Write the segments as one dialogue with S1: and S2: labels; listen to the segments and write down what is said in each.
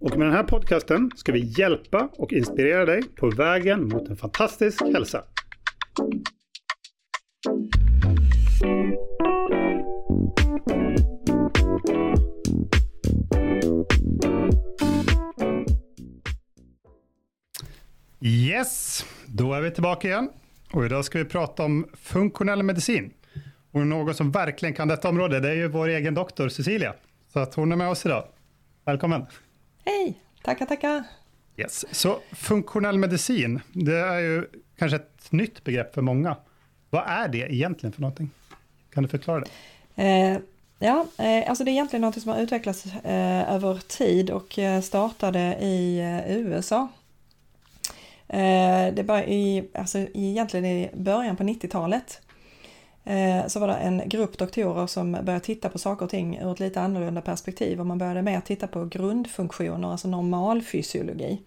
S1: Och med den här podcasten ska vi hjälpa och inspirera dig på vägen mot en fantastisk hälsa. Yes, då är vi tillbaka igen. Och idag ska vi prata om funktionell medicin. Och någon som verkligen kan detta område, det är ju vår egen doktor Cecilia. Så att hon är med oss idag. Välkommen!
S2: Hej! Tackar, tackar!
S1: Yes. Så funktionell medicin, det är ju kanske ett nytt begrepp för många. Vad är det egentligen för någonting? Kan du förklara det?
S2: Eh, ja, eh, alltså det är egentligen något som har utvecklats eh, över tid och eh, startade i eh, USA Eh, det var i, alltså egentligen i början på 90-talet eh, Eh, så var det en grupp doktorer som började titta på saker och ting ur ett lite annorlunda perspektiv och man började mer titta på grundfunktioner, alltså normalfysiologi.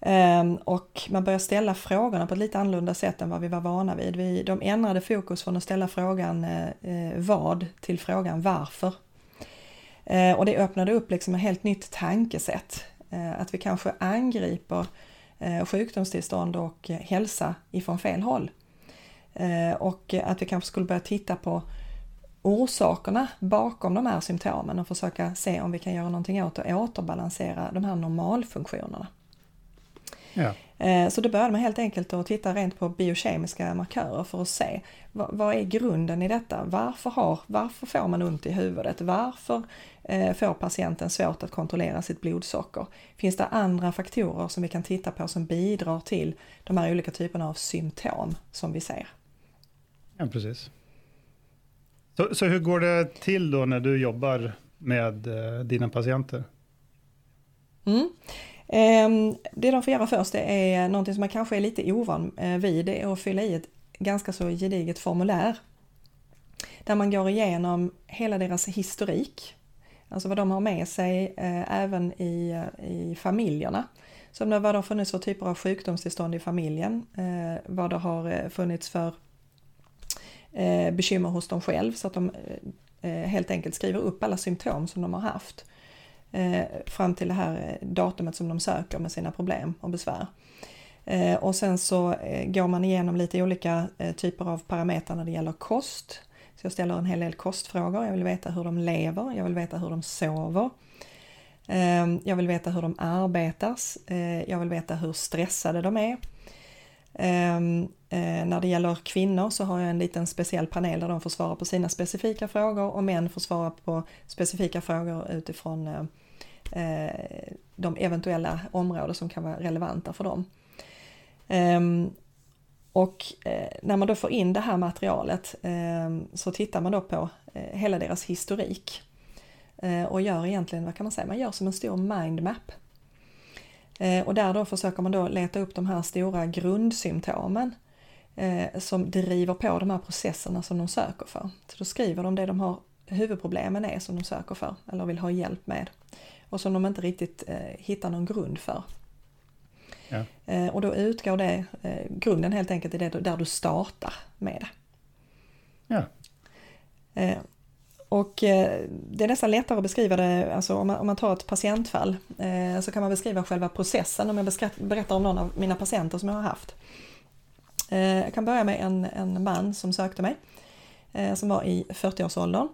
S2: Ehm, och man började ställa frågorna på ett lite annorlunda sätt än vad vi var vana vid. Vi, de ändrade fokus från att ställa frågan eh, eh, vad till frågan varför. Och det öppnade upp liksom ett helt nytt tankesätt. Att vi kanske angriper sjukdomstillstånd och hälsa ifrån fel håll. Eh, och att vi kanske skulle börja titta på orsakerna bakom de här symptomen och försöka se om vi kan göra någonting åt och återbalansera de här normalfunktionerna. Ja. Så det började man helt enkelt att titta rent på biokemiska markörer för att se vad, vad är grunden i detta? Varför, har, varför får man ont i huvudet? Varför Eh, får patienten svårt att kontrollera sitt blodsocker. Finns det andra faktorer som vi kan titta på som bidrar till de här olika typerna av symptom som vi ser?
S1: Ja, precis. Så, så hur går det till då när du jobbar med eh, dina patienter?
S2: Mm. Eh, det de får göra först är någonting som man kanske är lite ovan eh, vid, det är att fylla i ett ganska så gediget formulär. Där man går igenom hela deras historik Alltså vad de har med sig eh, även i, eh, i familjerna. Som vad det har funnits för typer av sjukdomstillstånd i familjen, eh, vad det har funnits för eh, bekymmer hos dem själv så att de eh, eh, helt enkelt skriver upp alla symptom som de har haft eh, fram till det här eh, datumet som de söker med sina problem och besvär. Och sen så går man igenom lite olika typer av parametrar när det gäller kost, så jag ställer en hel del kostfrågor. Jag vill veta hur de lever, jag vill veta hur de sover. Jag vill veta hur de arbetas. jag vill veta hur stressade de är. Ehm, eh, när det gäller kvinnor så har jag en liten speciell panel där de får svara på sina specifika frågor och män får svara på specifika frågor utifrån eh, eh, de eventuella områden som kan vara relevanta för dem. Ehm, och när man då får in det här materialet ehm, så tittar man då på hela deras historik och gör egentligen, vad kan man säga, man gör som en stor mindmap. Eh, och där då försöker man då leta upp de här stora grundsymptomen eh, som driver på de här processerna som de söker för. Så då skriver de det de har huvudproblemen är som de söker för eller vill ha hjälp med och som de inte riktigt hittar någon grund för. Ja. Eh, och då utgår det, eh, grunden helt enkelt i det där du startar med det. Ja. Och eh, det är nästan lättare att beskriva det, alltså om man, om man tar ett patientfall eh, så kan man beskriva själva processen om jag berättar om någon av mina patienter som jag har haft. Eh, jag kan börja med en, en man som sökte mig som var i 40-årsåldern.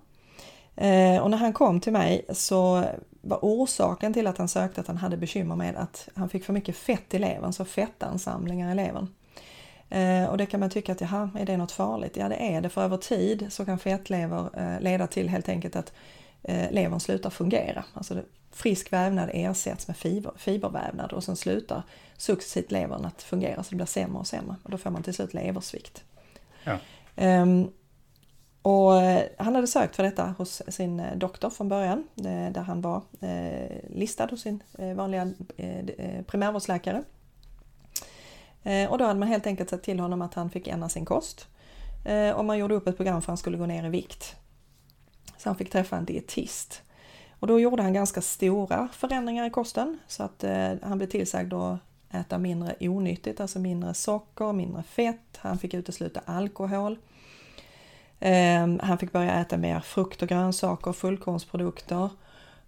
S2: Och när han kom till mig så var orsaken till att han sökte att han hade bekymmer med att han fick för mycket fett i levern, så fettansamlingar i levern. Eh, och det kan man tycka att, jaha, är det något farligt? Ja, det är det, för över tid så kan fettlever eh, leda till helt enkelt att eh, levern slutar fungera. Alltså frisk vävnad ersätts med fiber, fibervävnad och sen slutar successivt levern att fungera så det blir sämre och sämre och då får man till slut leversvikt. Ja. Um, Och han hade sökt för detta hos sin doktor från början, där han var listad hos sin vanliga primärvårdsläkare. Eh, och då hade man helt enkelt sett till honom att han fick ändra sin kost. Eh, och man gjorde upp ett program för att han skulle gå ner i vikt. Så han fick träffa en dietist. Och då gjorde han ganska stora förändringar i kosten så att eh, han blev tillsagd att äta mindre onyttigt, alltså mindre socker, mindre fett. Han fick utesluta alkohol. Han fick börja äta mer frukt och grönsaker, fullkornsprodukter.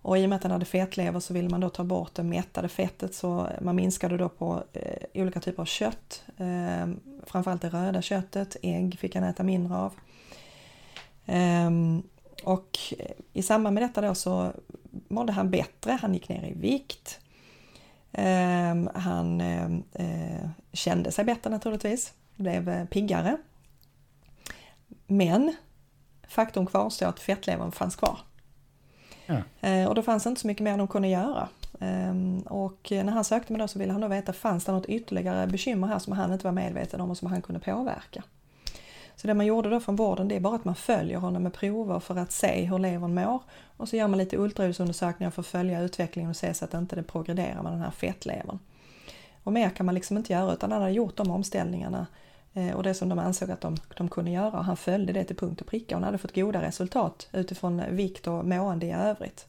S2: Och i och med att han hade fetlever så ville man då ta bort det mättade fettet så man minskade då på eh, olika typer av kött. Eh, framförallt det röda köttet, ägg fick han äta mindre av. Eh, och i samband med detta då så mådde han bättre, han gick ner i vikt. Ehm, han eh, eh, kände sig bättre naturligtvis, blev eh, piggare. Men faktum kvarstår att fettlevern fanns kvar. Ja. Eh, och då fanns inte så mycket mer de kunde göra. Ehm, och när han sökte mig då så ville han då veta, fanns det något ytterligare bekymmer här som han inte var medveten om och som han kunde påverka? Så det man gjorde då från vården det är bara att man följer honom med prover för att se hur levern mår och så gör man lite ultraljudsundersökningar för att följa utvecklingen och se så att inte det progrederar med den här fettlevern. Och mer kan man liksom inte göra utan han hade gjort de omställningarna Eh, och det som de ansåg att de, de kunde göra han följde det till punkt och pricka och han hade fått goda resultat utifrån vikt och mående i övrigt.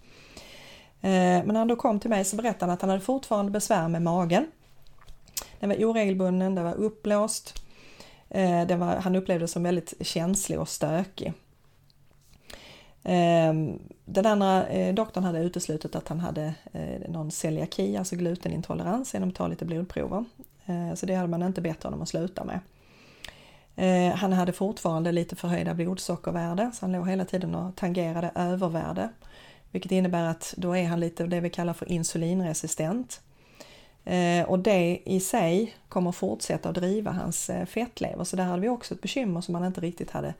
S2: Eh, men när han då kom till mig så berättade han att han hade fortfarande besvär med magen. Den var oregelbunden, den var uppblåst, eh, Den var, han upplevde som väldigt känslig och stökig. Ehm, den andra doktorn hade uteslutit att han hade någon celiaki, alltså glutenintolerans, genom att ta lite blodprover. Så det hade man inte bett honom att sluta med. Eh, han hade fortfarande lite förhöjda blodsockervärde, så han låg hela tiden och tangerade övervärde. Vilket innebär att då är han lite det vi kallar för insulinresistent. Eh, och det i sig kommer fortsätta att driva hans eh, fettlever så där hade vi också ett bekymmer som man inte riktigt hade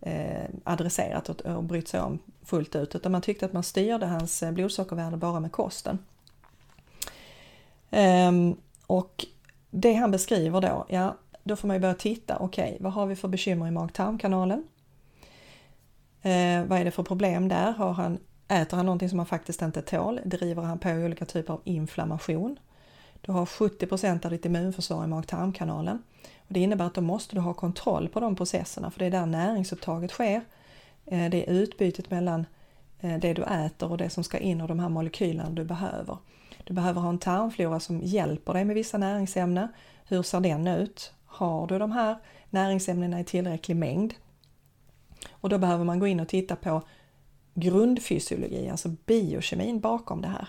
S2: eh, adresserat och, och brytt sig om fullt ut utan man tyckte att man styrde hans eh, blodsockervärde bara med kosten. Ehm, och det han beskriver då, ja då får man ju börja titta, okej okay, vad har vi för bekymmer i mag-tarmkanalen? Eh, vad är det för problem där? Har han, äter han någonting som han faktiskt inte tål? Driver han på olika typer av inflammation? Du har 70% av ditt immunförsvar i mag-tarmkanalen. Och det innebär att då måste du ha kontroll på de processerna för det är där näringsupptaget sker. Eh, det är utbytet mellan eh, det du äter och det som ska in och de här molekylerna du behöver. Du behöver ha en tarmflora som hjälper dig med vissa näringsämnen. Hur ser den ut? Har du de här näringsämnena i tillräcklig mängd? Och då behöver man gå in och titta på grundfysiologi, alltså biokemin bakom det här.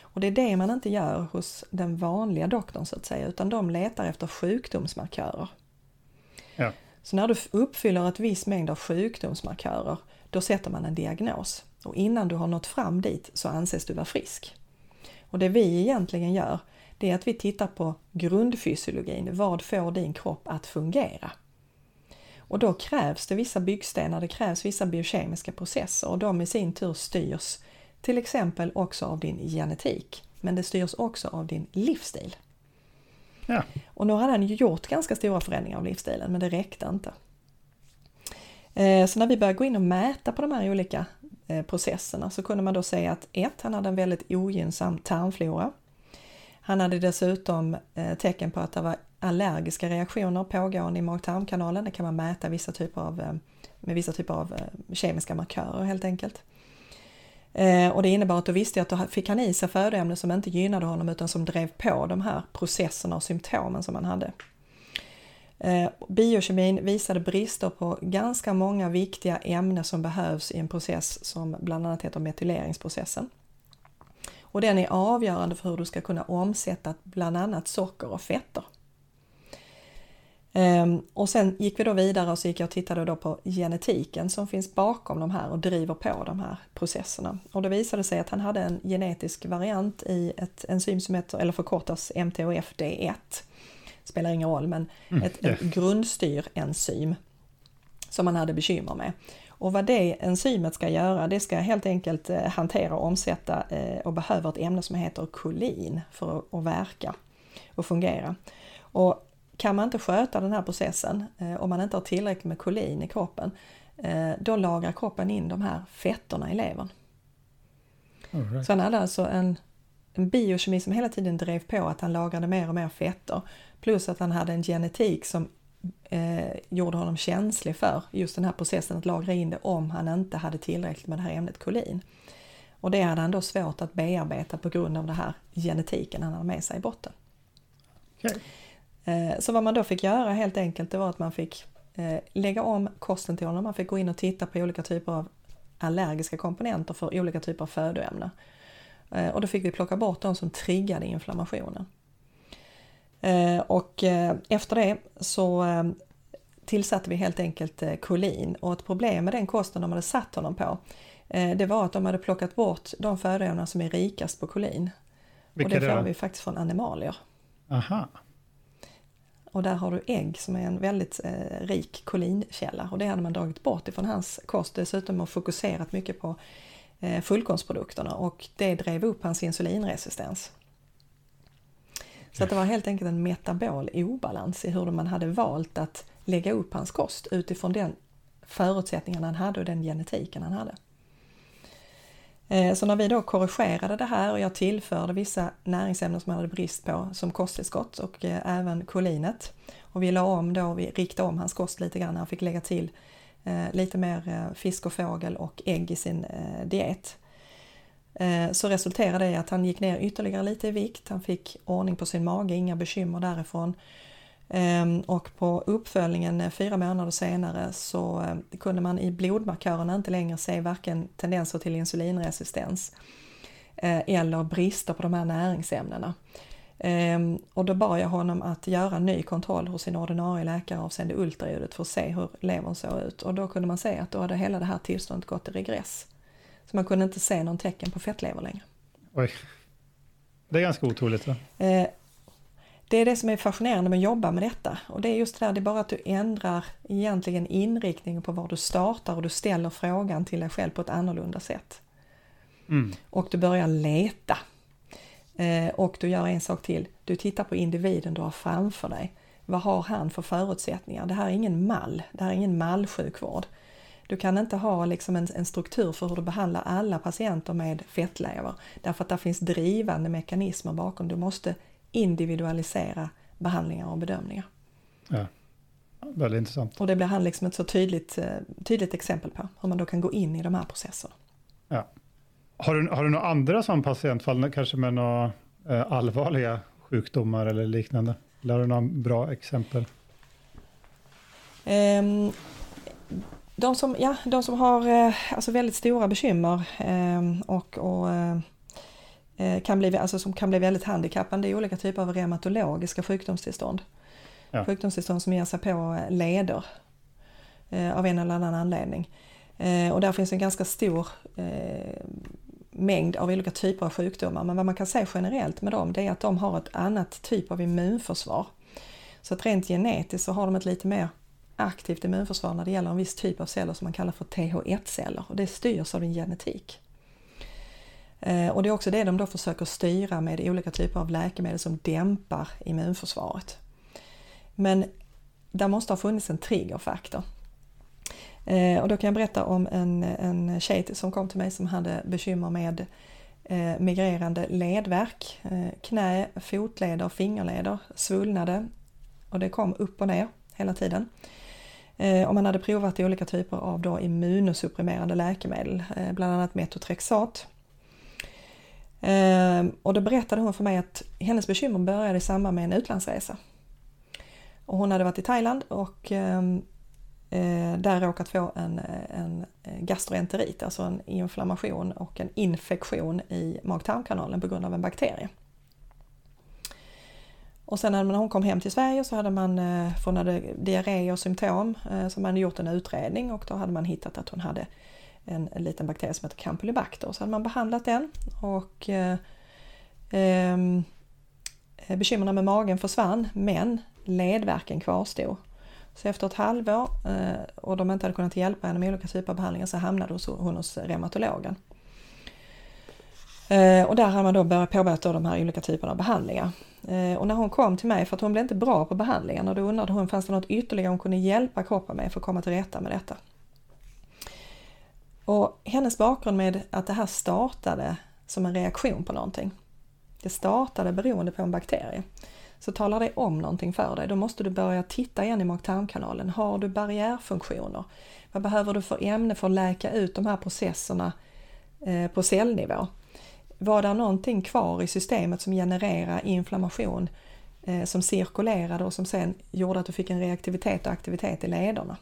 S2: Och det är det man inte gör hos den vanliga doktorn så att säga, utan de letar efter sjukdomsmarkörer. Ja. Så när du uppfyller ett viss mängd av sjukdomsmarkörer, då sätter man en diagnos. Och innan du har nått fram dit så anses du vara frisk. Och det vi egentligen gör, det är att vi tittar på grundfysiologin. Vad får din kropp att fungera? Och då krävs det vissa byggstenar, det krävs vissa biokemiska processer och de i sin tur styrs till exempel också av din genetik, men det styrs också av din livsstil. Ja. Och nu hade han gjort ganska stora förändringar av livsstilen, men det räckte inte. Eh, så när vi började gå in och mäta på de här olika eh, processerna så kunde man då säga att ett, han hade en väldigt ogynnsam tarmflora. Han hade dessutom eh, tecken på att det var allergiska reaktioner pågående i mag-tarmkanalen. Det kan man mäta vissa typer av, eh, med vissa typer av eh, kemiska markörer helt enkelt. Och det innebar att då visste jag att då fick han i sig födoämnen som inte gynnade honom utan som drev på de här processerna och symptomen som han hade. Biokemin visade brister på ganska många viktiga ämnen som behövs i en process som bland annat heter metyleringsprocessen. Och den är avgörande för hur du ska kunna omsätta bland annat socker och fetter. Ehm, och sen gick vi då vidare och så gick jag och tittade då på genetiken som finns bakom de här och driver på de här processerna. Och det visade sig att han hade en genetisk variant i ett enzym som heter, eller förkortas MTHFD1. Spelar ingen roll, men mm, ett, ett grundstyrenzym som han hade bekymmer med. Och vad det enzymet ska göra, det ska helt enkelt eh, hantera och omsätta eh, och behöver ett ämne som heter kolin för att verka och fungera. Och kan man inte sköta den här processen, eh, om man inte har tillräckligt med kolin i kroppen, då lagrar kroppen in de här fetterna i levern.
S1: Right.
S2: Så han hade alltså en, en biokemi som hela tiden drev på att han lagrade mer och mer fetter. Plus att han hade en genetik som eh, gjorde honom känslig för just den här processen att lagra in det om han inte hade tillräckligt med det här ämnet kolin. Och det hade han då svårt att bearbeta på grund av den här genetiken han hade med sig i botten.
S1: Okej.
S2: Eh, Så vad man då fick göra helt enkelt det var att man fick eh, lägga om kosten till honom. Man fick gå in och titta på olika typer av allergiska komponenter för olika typer av födoämnen. Eh, Och då fick vi plocka bort de som triggade inflammationen. Eh, Och eh, efter det så eh, tillsatte vi helt enkelt kolin och ett problem med den kosten de hade satt honom på det var att de hade plockat bort de födoämnen som är rikast på kolin. Och
S1: Vilka
S2: det
S1: är
S2: får
S1: det?
S2: vi faktiskt från animalier.
S1: Aha.
S2: Och där har du ägg som är en väldigt eh, rik kolinkälla och det hade man dragit bort ifrån hans kost dessutom och fokuserat mycket på eh, fullkornsprodukterna och det drev upp hans insulinresistens. Så att det var helt enkelt en metabol obalans i hur man hade valt att lägga upp hans kost utifrån den förutsättningen han hade och den genetiken han hade. Eh, så när vi då korrigerade det här och jag tillförde vissa näringsämnen som han hade brist på som kosttillskott och eh, även kolinet. Och vi la om då, vi riktade om hans kost lite grann. Han fick lägga till eh, lite mer fisk och fågel och ägg i sin diet. Eh, så resulterade det i att han gick ner ytterligare lite i vikt. Han fick ordning på sin mage, inga bekymmer därifrån. Ehm, och på uppföljningen eh, fyra månader senare så eh, kunde man i blodmarkörerna inte längre se varken tendenser till insulinresistens eller brister på de här näringsämnena. Ehm, och då bad jag honom att göra en ny kontroll hos sin ordinarie läkare avseende ultraljudet för att se hur levern såg ut. Och då kunde man se att då hade hela det här tillståndet gått i regress. Så man kunde inte se någon tecken på fettlever längre.
S1: Oj. Det är ganska otroligt. Va?
S2: Eh, Det är det som är fascinerande med att jobba med detta och det är just det där, det är bara att du ändrar egentligen inriktningen på var du startar och du ställer frågan till dig själv på ett annorlunda sätt.
S1: Mm.
S2: Och du börjar leta. Eh, Och du gör en sak till, du tittar på individen du har framför dig. Vad har han för förutsättningar? Det här är ingen mall, det här är ingen mallsjukvård. Du kan inte ha liksom en, en struktur för hur du behandlar alla patienter med fettlever. Därför att det finns drivande mekanismer bakom. Du måste individualisera behandlingar och bedömningar.
S1: Ja. Väldigt intressant.
S2: Och det blir han liksom ett så tydligt, eh, tydligt exempel på hur man då kan gå in i de här processerna.
S1: Ja. Har, du, har du några andra som patientfall, kanske med några eh, allvarliga sjukdomar eller liknande? Eller har du några bra exempel?
S2: Ehm, De som, ja, de som har eh, alltså väldigt stora bekymmer ehm, och, och eh, eh, kan bli, alltså som kan bli väldigt handikappande i olika typer av reumatologiska sjukdomstillstånd.
S1: Ja.
S2: Sjukdomstillstånd som ger sig på leder av en eller annan anledning. Och där finns en ganska stor mängd av olika typer av sjukdomar. Men vad man kan säga generellt med dem det är att de har ett annat typ av immunförsvar. Så att rent genetiskt så har de ett lite mer aktivt immunförsvar när det gäller en viss typ av celler som man kallar för TH1-celler och det styrs av din genetik. Eh, och det är också det de då försöker styra med olika typer av läkemedel som dämpar immunförsvaret. Men där måste ha funnits en triggerfaktor. Eh, och då kan jag berätta om en, en tjej som kom till mig som hade bekymmer med eh, migrerande ledvärk. Eh, knä, fotleder och fingerleder svullnade och det kom upp och ner hela tiden. Eh, och man hade provat olika typer av då immunosupprimerande läkemedel, eh, bland annat metotrexat. Eh, och då berättade hon för mig att hennes bekymmer började i samband med en utlandsresa. Och hon hade varit i Thailand och ehm, där råkat få en, en gastroenterit, alltså en inflammation och en infektion i mag-tarmkanalen på grund av en bakterie. Och sen när hon kom hem till Sverige så hade man, eh, för hon hade diarré och symptom, eh, så man hade gjort en utredning och då hade man hittat att hon hade en, en liten bakterie som heter Campylobacter. Så hade man behandlat den och eh, ehm, bekymren med magen försvann men ledvärken kvarstod. Så efter ett halvår eh, och de inte hade kunnat hjälpa henne med olika typer av behandlingar så hamnade hon hos reumatologen. Eh, och där hade man då börjat påbörjat de här olika typerna av behandlingar. Eh, och när hon kom till mig, för att hon blev inte bra på behandlingen, och då undrade hon fanns det något ytterligare hon kunde hjälpa kroppen med för att komma till rätta med detta. Och hennes bakgrund med att det här startade som en reaktion på någonting. Det startade beroende på en bakterie. Så talar det om någonting för dig, då måste du börja titta igen i mag-tarmkanalen. Har du barriärfunktioner? Vad behöver du för ämne för att läka ut de här processerna eh, på cellnivå? Var det någonting kvar i systemet som genererar inflammation eh, som cirkulerade och som sen gjorde att du fick en reaktivitet och aktivitet i lederna?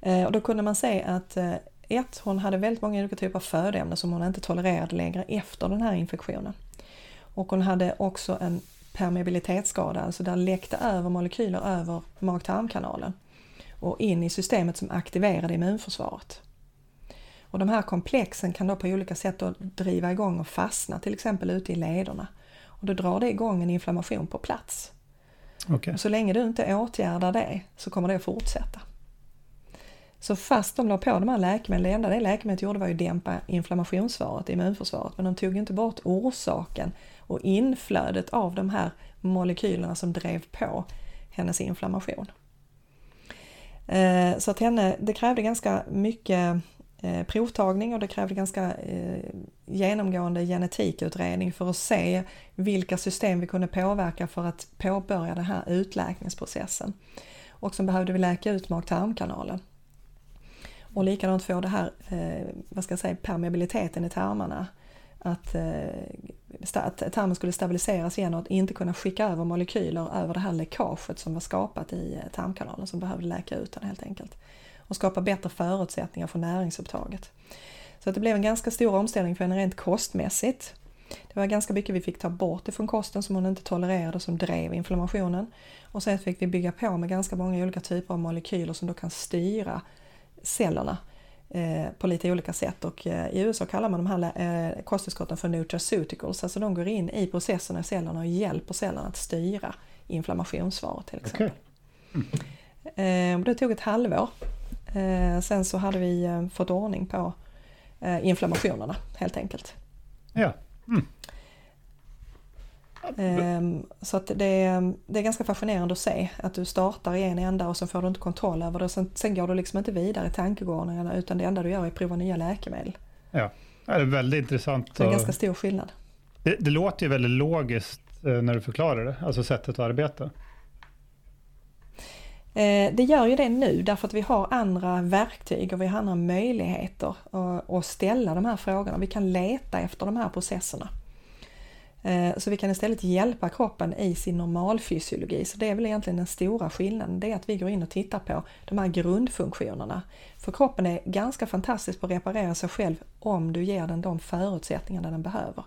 S2: Eh, och då kunde man se att eh, ett, hon hade väldigt många olika typer av födoämnen som hon inte tolererade längre efter den här infektionen. Och hon hade också en permeabilitetsskada, alltså där läckte över molekyler över mag-tarmkanalen och in i systemet som aktiverade immunförsvaret. Och de här komplexen kan då på olika sätt driva igång och fastna, till exempel ute i lederna. Och då drar det igång en inflammation på plats. Okay. Och så länge du inte åtgärdar det så kommer det att fortsätta. Så fast de la på de här läkemedlen, det enda det läkemedlet gjorde var att dämpa inflammationssvaret, immunförsvaret, men de tog inte bort orsaken och inflödet av de här molekylerna som drev på hennes inflammation. Eh, så att henne, det krävde ganska mycket Eh, provtagning och det krävde ganska eh, genomgående genetikutredning för att se vilka system vi kunde påverka för att påbörja den här utläkningsprocessen. Och så behövde vi läka ut mag-tarmkanalen. Och likadant få det här, eh, vad ska jag säga, permeabiliteten i tarmarna. Att att tarmen skulle stabiliseras igen och att inte kunna skicka över molekyler över det här läckaget som var skapat i tarmkanalen som behövde läka ut den helt enkelt. Och skapa bättre förutsättningar för näringsupptaget. Så att det blev en ganska stor omställning för henne rent kostmässigt. Det var ganska mycket vi fick ta bort ifrån kosten som hon inte tolererade som drev inflammationen. Och sen fick vi bygga på med ganska många olika typer av molekyler som då kan styra cellerna Eh, på lite olika sätt och eh, i USA kallar man de här eh, kosttillskotten för nutraceuticals, alltså de går in i processerna i cellerna och hjälper cellerna att styra inflammationssvaret till exempel. Okay. Mm. Det tog ett halvår. Sen så hade vi fått ordning på inflammationerna helt enkelt.
S1: Ja. Mm.
S2: Ehm, så att det, det är ganska fascinerande att se att du startar i en ända och så får du inte kontroll över det. Sen, sen går du liksom inte vidare i tankegångarna utan det enda du gör är att prova nya läkemedel.
S1: Ja, det är väldigt intressant.
S2: det är en ganska stor skillnad.
S1: Det, det låter ju väldigt logiskt eh, när du förklarar det, alltså sättet att arbeta.
S2: Eh, det gör ju det nu därför att vi har andra verktyg och vi har andra möjligheter att ställa de här frågorna. Vi kan leta efter de här processerna. Eh, så vi kan istället hjälpa kroppen i sin normalfysiologi. Så det är väl egentligen den stora skillnaden, det är att vi går in och tittar på de här grundfunktionerna. För kroppen är ganska fantastisk på att reparera sig själv om du ger den de förutsättningarna den behöver.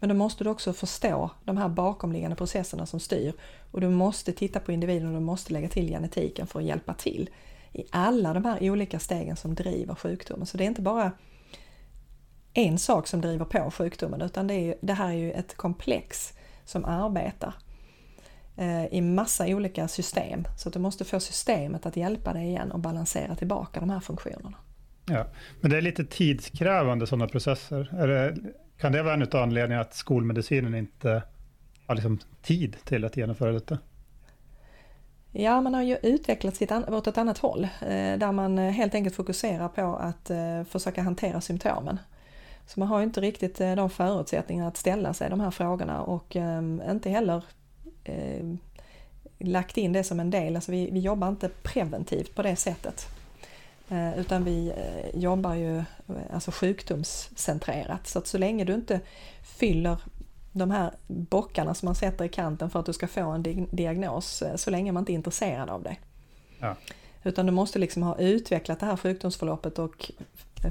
S2: Men då måste du också förstå de här bakomliggande processerna som styr och du måste titta på individen och du måste lägga till genetiken för att hjälpa till i alla de här olika stegen som driver sjukdomen. Så det är inte bara en sak som driver på sjukdomen utan det, är, det här är ju ett komplex som arbetar eh, i massa olika system. Så att du måste få systemet att hjälpa dig igen och balansera tillbaka de här funktionerna.
S1: Ja, men det är lite tidskrävande sådana processer. Det, kan det vara en av anledningarna att skolmedicinen inte har liksom tid till att genomföra detta?
S2: Ja, man har ju utvecklats åt ett annat håll eh, där man eh, helt enkelt fokuserar på att eh, försöka hantera symptomen. Så man har inte riktigt de förutsättningarna att ställa sig de här frågorna och inte heller lagt in det som en del. Alltså vi, vi jobbar inte preventivt på det sättet. Eh, utan vi jobbar ju alltså sjukdomscentrerat. Så att så länge du inte fyller de här bockarna som man sätter i kanten för att du ska få en diagnos, så länge man inte är intresserad av det. Ja. Utan du måste liksom ha utvecklat det här sjukdomsförloppet och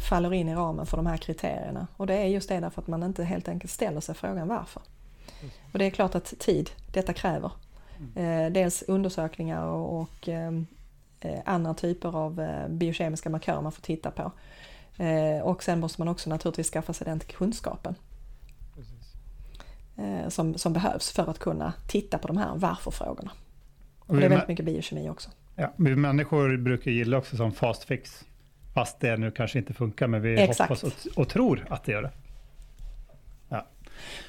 S2: faller in i ramen för de här kriterierna. Och det är just det därför att man inte helt enkelt ställer sig frågan varför. Och det är klart att tid, detta kräver. Eh, dels undersökningar och, och eh, andra typer av eh, biokemiska markörer man får titta på. Eh, och sen måste man också naturligtvis skaffa sig den kunskapen. Eh, som, som behövs för att kunna titta på de här varför-frågorna. Och det är väldigt mycket biokemi också.
S1: Ja, vi människor brukar gilla också som fast fix. Fast det nu kanske inte funkar, men vi Exakt. hoppas och, och, tror att det gör det.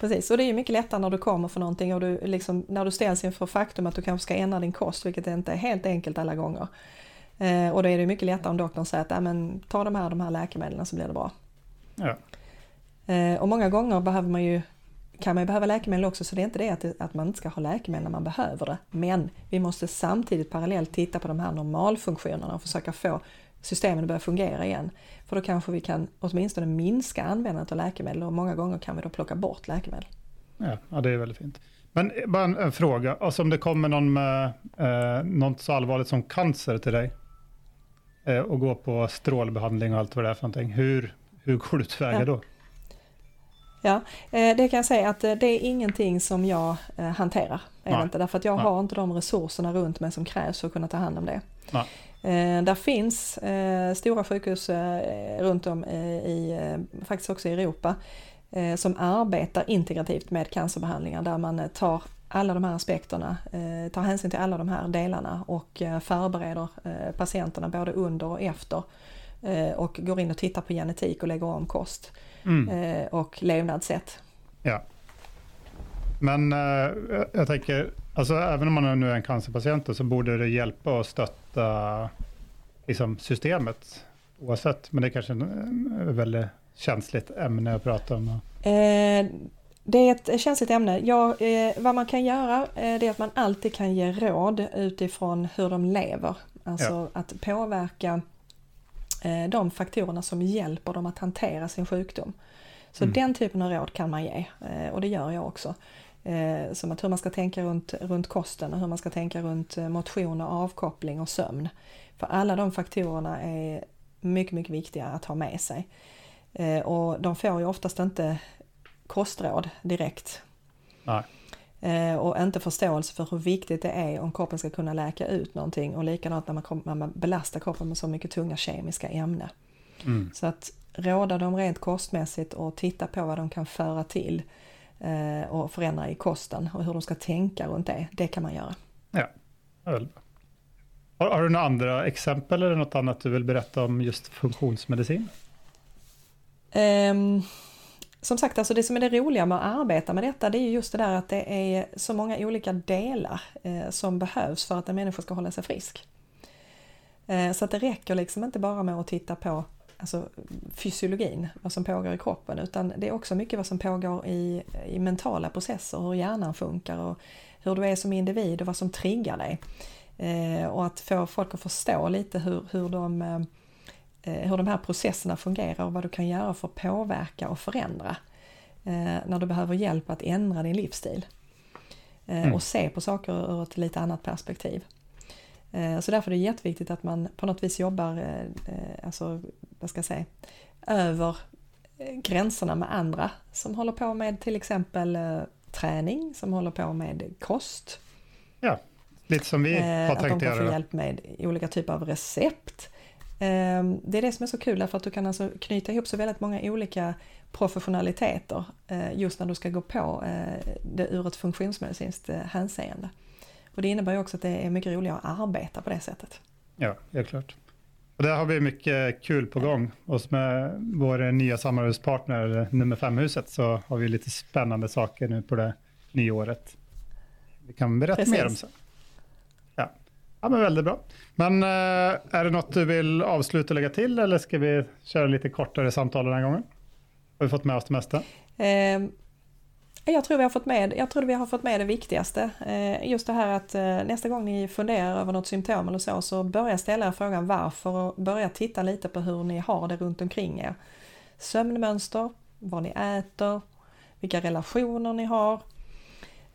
S2: Precis, och det är ju mycket lättare när du kommer för någonting och du liksom, när du ställs inför faktum att du kanske ska ändra din kost, vilket inte är helt enkelt alla gånger. Eh, och då är det mycket lättare om doktorn säger att men, ta de här, de här läkemedlen så blir det bra.
S1: Ja.
S2: Eh, och många gånger behöver man ju, kan man ju behöva läkemedel också så det är inte det att, att man inte ska ha läkemedel när man behöver det. Men vi måste samtidigt parallellt titta på de här normalfunktionerna och försöka få systemen att börja fungera igen. För då kanske vi kan åtminstone minska användandet av läkemedel och många gånger kan vi då plocka bort läkemedel.
S1: Ja, ja det är väldigt fint. Men bara en, en fråga, alltså om det kommer någon med eh, något så allvarligt som cancer till dig eh, och går på strålbehandling och allt vad det är för någonting, hur, hur går du tillväga
S2: Ja.
S1: då?
S2: Ja, eh, det kan jag säga att eh, det är ingenting som jag eh, hanterar. Är inte, därför att jag
S1: Nej.
S2: har inte de resurserna runt mig som krävs för att kunna ta hand om det.
S1: Nej.
S2: Eh, där finns eh, stora sjukhus eh, runt om i, faktiskt också i Europa, som arbetar integrativt med cancerbehandlingar där man tar alla de här aspekterna, tar hänsyn till alla de här delarna och förbereder patienterna både under och efter och går in och tittar på genetik och lägger om kost
S1: Mm.
S2: och levnadssätt.
S1: Ja. Men jag tänker, alltså även om man nu är en cancerpatient så borde det hjälpa och stötta liksom, systemet oavsett. Men det är kanske är ett väldigt känsligt ämne att prata om.
S2: Eh, det är ett känsligt ämne. Ja, eh, vad man kan göra eh, det är att man alltid kan ge råd utifrån hur de lever. Alltså att påverka eh, de faktorerna som hjälper dem att hantera sin sjukdom. Så
S1: Mm.
S2: den typen av råd kan man ge eh, och det gör jag också. Eh, som att hur man ska tänka runt, runt kosten och hur man ska tänka runt eh, motion och avkoppling och sömn. För alla de faktorerna är mycket, mycket viktiga att ha med sig. Eh, och de får ju oftast inte kostråd direkt.
S1: Nej.
S2: Eh, och inte förståelse för hur viktigt det är om kroppen ska kunna läka ut någonting och likadant när man, kom, när man belastar kroppen med så mycket tunga kemiska ämnen.
S1: Mm.
S2: Så att råda dem rent kostmässigt och titta på vad de kan föra till och förändra i kosten och hur de ska tänka runt det, det kan man göra.
S1: Ja. Har, har du några andra exempel eller något annat du vill berätta om just funktionsmedicin?
S2: Ehm, som sagt, alltså det som är det roliga med att arbeta med detta det är ju just det där att det är så många olika delar eh, som behövs för att en människa ska hålla sig frisk. Eh, så att det räcker liksom inte bara med att titta på alltså, fysiologin, vad som pågår i kroppen, utan det är också mycket vad som pågår i, i mentala processer, hur hjärnan funkar och hur du är som individ och vad som triggar dig. Eh, och att få folk att förstå lite hur, hur de eh, hur de här processerna fungerar och vad du kan göra för att påverka och förändra eh, när du behöver hjälp att ändra din livsstil. Eh,
S1: Mm.
S2: Och se på saker ur ett lite annat perspektiv. Eh, Så därför är det jätteviktigt att man på något vis jobbar, eh, eh, alltså, vad ska jag säga, över gränserna med andra som håller på med till exempel träning, som håller på med kost,
S1: Ja, lite som vi har
S2: att de
S1: tänkt
S2: kan få
S1: göra.
S2: hjälp med olika typer av recept. Eh, Det är det som är så kul därför att du kan alltså knyta ihop så väldigt många olika professionaliteter just när du ska gå på det ur ett funktionsmedicinskt hänseende. Och det innebär ju också att det är mycket roligare att arbeta på det sättet.
S1: Ja, helt klart. Och där har vi mycket kul på gång. Och med vår nya samarbetspartner nummer 5-huset så har vi lite spännande saker nu på det nya året. Vi kan berätta
S2: Precis.
S1: mer om sen. Ja. ja, men väldigt bra. Men eh, är det något du vill avsluta och lägga till eller ska vi köra lite kortare samtal den här gången? Har vi fått med oss det mesta?
S2: Eh, jag tror vi har fått med, jag tror vi har fått med det viktigaste. Eh, Just det här att eh, nästa gång ni funderar över något symptom eller så, så börja ställa er frågan varför och börja titta lite på hur ni har det runt omkring er. Sömnmönster, vad ni äter, vilka relationer ni har.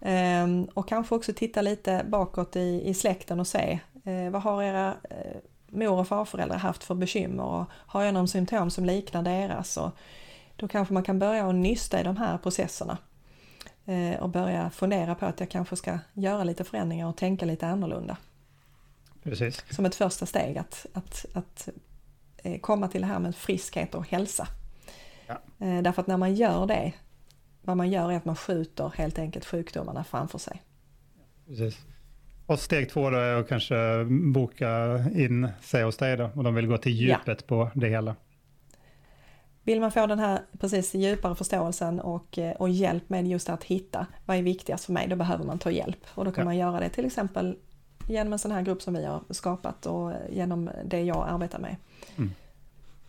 S2: Ehm, och kanske också titta lite bakåt i, i släkten och se eh, vad har era eh, mor och farföräldrar haft för bekymmer och har jag någon symptom som liknar deras? Och då kanske man kan börja och nysta i de här processerna och börja fundera på att jag kanske ska göra lite förändringar och tänka lite annorlunda.
S1: Precis.
S2: Som ett första steg att, att, att eh, komma till det här med friskhet och hälsa.
S1: Ja.
S2: Eh, Därför att när man gör det, vad man gör är att man skjuter helt enkelt sjukdomarna framför sig.
S1: Precis. Och steg två då är att kanske boka in sig hos dig då, och de vill gå till djupet på det hela.
S2: Vill man få den här precis djupare förståelsen och, eh, och hjälp med just att hitta vad är viktigast för mig, då behöver man ta hjälp. Och då kan
S1: Ja.
S2: man göra det till exempel genom en sån här grupp som vi har skapat och genom det jag arbetar med.
S1: Mm.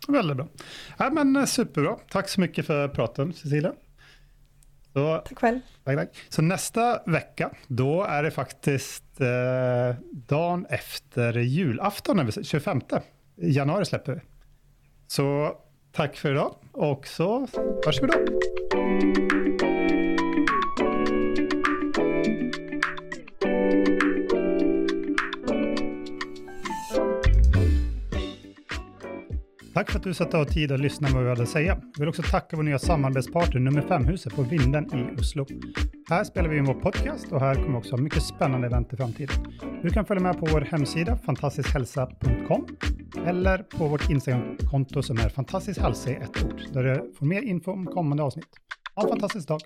S1: Väldigt bra. Ja, men eh, superbra. Tack så mycket för praten Cecilia.
S2: Så, tack själv.
S1: Tack, tack. Så nästa vecka, då är det faktiskt eh, dagen efter julafton, 25 januari släpper vi. Så tack för idag. Och så hörs Tack för att du satte av tid att lyssna på vad vi hade att säga. Jag vill också tacka vår nya samarbetspartner Nummer 5-huset på Vinden i Oslo. Här spelar vi in vår podcast och här kommer vi också ha mycket spännande event i framtiden. Du kan följa med på vår hemsida fantastiskhälsa.com eller på vårt Instagramkonto som är fantastiskhälsa i ett ord, där du får mer info om kommande avsnitt. Ha en fantastisk dag!